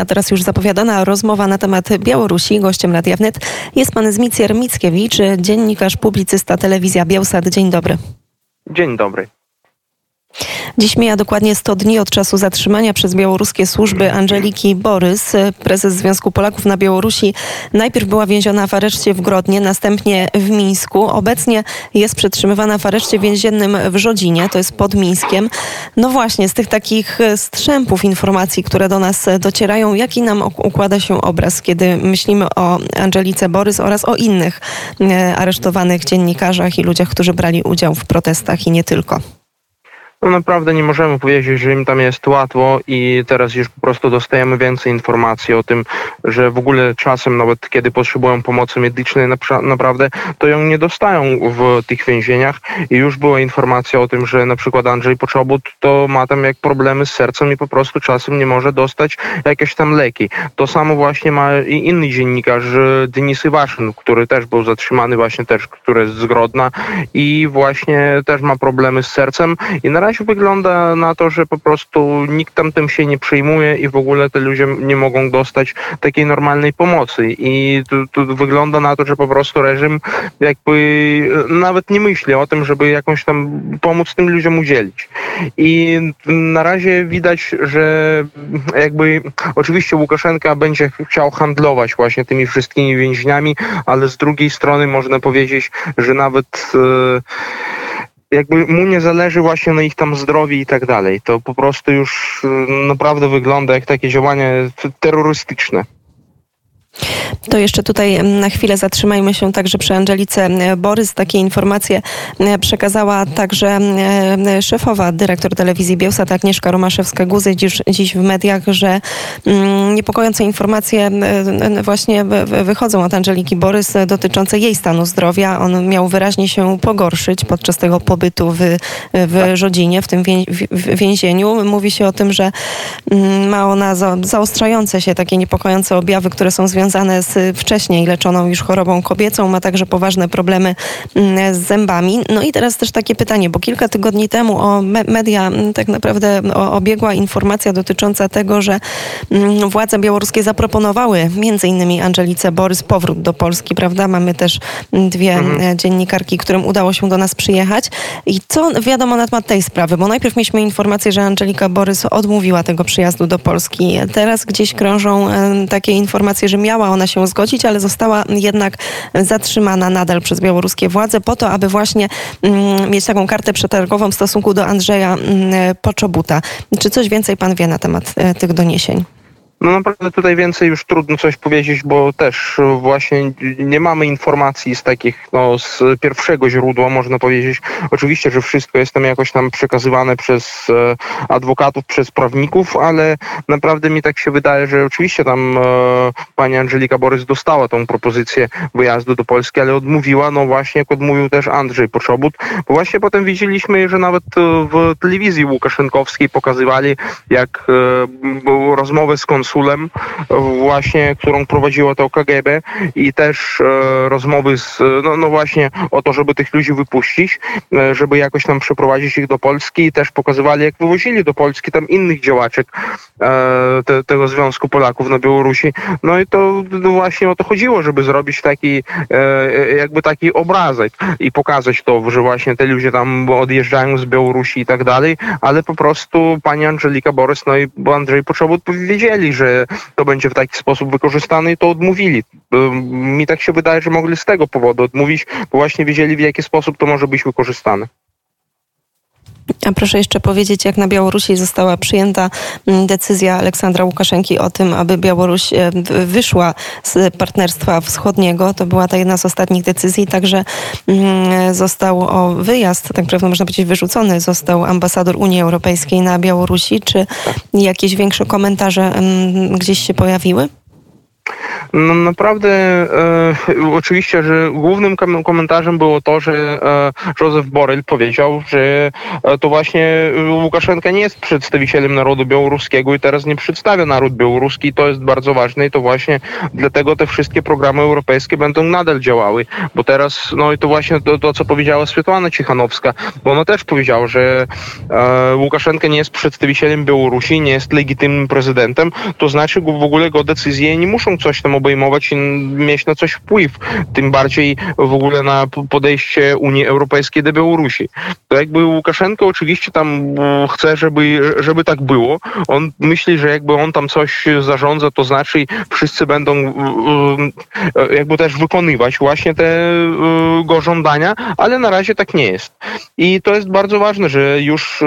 A teraz już zapowiadana rozmowa na temat Białorusi. Gościem Radia Wnet jest pan Zmicjer Mickiewicz, dziennikarz, publicysta, telewizja Białsat. Dzień dobry. Dzień dobry. Dziś mija dokładnie 100 dni od czasu zatrzymania przez białoruskie służby Angeliki Borys, prezes Związku Polaków na Białorusi. Najpierw była więziona w areszcie w Grodnie, następnie w Mińsku. Obecnie jest przetrzymywana w areszcie więziennym w Rzodzinie, to jest pod Mińskiem. No właśnie, z tych takich strzępów informacji, które do nas docierają, jaki nam układa się obraz, kiedy myślimy o Angelice Borys oraz o innych e, aresztowanych dziennikarzach i ludziach, którzy brali udział w protestach i nie tylko? No naprawdę nie możemy powiedzieć, że im tam jest łatwo i teraz już po prostu dostajemy więcej informacji o tym, że w ogóle czasem nawet kiedy potrzebują pomocy medycznej naprawdę, to ją nie dostają w tych więzieniach i już była informacja o tym, że na przykład Andrzej Poczobut to ma tam jak problemy z sercem i po prostu czasem nie może dostać jakieś tam leki. To samo właśnie ma i inny dziennikarz Denis Iwaszyn, który też był zatrzymany właśnie też, który jest z Grodna i właśnie też ma problemy z sercem i na razie razie wygląda na to, że po prostu nikt tam tym się nie przejmuje i w ogóle te ludzie nie mogą dostać takiej normalnej pomocy. I tu, tu wygląda na to, że po prostu reżim jakby e, nawet nie myśli o tym, żeby jakąś tam pomóc tym ludziom udzielić. I na razie widać, że jakby oczywiście Łukaszenka będzie chciał handlować właśnie tymi wszystkimi więźniami, ale z drugiej strony można powiedzieć, że nawet e, jakby mu nie zależy właśnie na ich tam zdrowiu i tak dalej. To po prostu już y, naprawdę wygląda jak takie działanie terrorystyczne. To jeszcze tutaj na chwilę zatrzymajmy się także przy Angelice Borys. Takie informacje przekazała także szefowa dyrektor telewizji Bielsat Agnieszka Romaszewska-Guzy dziś, dziś w mediach, że niepokojące informacje właśnie wychodzą od Angeliki Borys dotyczące jej stanu zdrowia. On miał wyraźnie się pogorszyć podczas tego pobytu w, w Rzodzinie, w tym więzieniu. Mówi się o tym, że ma ona zaostrzające się takie niepokojące objawy, które są związane z wcześniej leczoną już chorobą kobiecą, ma także poważne problemy mm, z zębami. No i teraz też takie pytanie, bo kilka tygodni temu o media mm, tak naprawdę obiegła informacja dotycząca tego, że mm, władze białoruskie zaproponowały między innymi Angelice Borys powrót do Polski, prawda? Mamy też dwie mhm. Dziennikarki, którym udało się do nas przyjechać. I co wiadomo na temat tej sprawy? Bo najpierw mieliśmy informację, że Angelika Borys odmówiła tego przyjazdu do Polski. Teraz gdzieś krążą takie informacje, że miała ona się zgodzić, ale została jednak zatrzymana nadal przez białoruskie władze po to, aby właśnie mm, mieć taką kartę przetargową w stosunku do Andrzeja mm, Poczobuta. Czy coś więcej pan wie na temat e, tych doniesień? No naprawdę tutaj więcej już trudno coś powiedzieć, bo też właśnie nie mamy informacji z takich, no z pierwszego źródła można powiedzieć. Oczywiście, że wszystko jest tam jakoś tam przekazywane przez e, adwokatów, przez prawników, ale naprawdę mi tak się wydaje, że oczywiście tam e, pani Angelika Borys dostała tą propozycję wyjazdu do Polski, ale odmówiła, no właśnie jak odmówił też Andrzej Poczobut, bo właśnie potem widzieliśmy, że nawet w telewizji Łukaszenkowskiej pokazywali, jak e, były rozmowy z konsultantami konsulem właśnie, którą prowadziło to KGB i też e, rozmowy z, no, no właśnie o to, żeby tych ludzi wypuścić, e, żeby jakoś tam przeprowadzić ich do Polski i też pokazywali, jak wywozili do Polski tam innych działaczek e, te, tego Związku Polaków na Białorusi. No i to no właśnie o to chodziło, żeby zrobić taki jakby taki obrazek i pokazać to, że właśnie te ludzie tam odjeżdżają z Białorusi i tak dalej, ale po prostu pani Angelika Borys, no i Andrzej Poczobut wiedzieli, że to będzie w taki sposób wykorzystane i to odmówili. Mi tak się wydaje, że mogli z tego powodu odmówić, bo właśnie wiedzieli w jaki sposób to może być wykorzystane. A proszę jeszcze powiedzieć, jak na Białorusi została przyjęta mm, decyzja Aleksandra Łukaszenki o tym, aby Białoruś e, wyszła z partnerstwa wschodniego. To była ta jedna z ostatnich decyzji. Także mm, został o wyjazd, tak naprawdę można powiedzieć wyrzucony, został ambasador Unii Europejskiej na Białorusi. Czy jakieś większe komentarze mm, gdzieś się pojawiły? No, naprawdę e, oczywiście, że głównym komentarzem było to, że e, Józef Borrell powiedział, że e, to właśnie Łukaszenka nie jest przedstawicielem narodu białoruskiego i teraz nie przedstawia naród białoruski. To jest bardzo ważne i to właśnie dlatego te wszystkie programy europejskie będą nadal działały, bo teraz, no i to właśnie to, to co powiedziała Swietłana Cichanowska, bo ona też powiedziała, że e, Łukaszenka nie jest przedstawicielem Białorusi, nie jest legitymnym prezydentem, to znaczy w ogóle go decyzje nie muszą coś tam obejmować i mieć na coś wpływ, tym bardziej w ogóle na podejście Unii Europejskiej do Białorusi. To jakby Łukaszenko oczywiście tam e, chce, żeby, żeby tak było. On myśli, że jakby on tam coś zarządza, to znaczy wszyscy będą e, e, jakby też wykonywać właśnie te go żądania, ale na razie tak nie jest. I to jest bardzo ważne, że już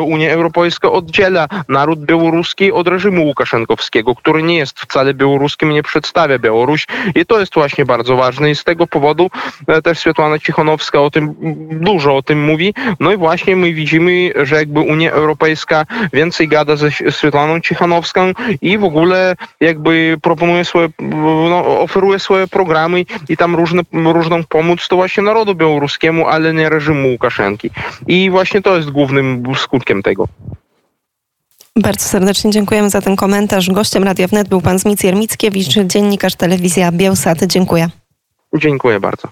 Unia Europejska oddziela naród białoruski od reżimu łukaszenkowskiego, który nie jest wcale białoruskim, nie przedstawia Białoruś i to jest właśnie bardzo ważne i z tego powodu e, też Swiatłana Cichanowska o tym dużo o tym mówi. No i właśnie my widzimy, że jakby Unia Europejska więcej gada ze Swiatłaną Cichanowską i w ogóle jakby proponuje swoje, no, oferuje swoje programy i tam różne, różną pomoc to właśnie narodu białoruskiemu, ale nie reżimu Łukaszenki. I właśnie to jest głównym skutkiem tego. Bardzo serdecznie dziękujemy za ten komentarz. Gościem Radia Wnet był pan Zmic Jermickiewicz, dziennikarz telewizja Bielsat. Dziękuję. Dziękuję bardzo.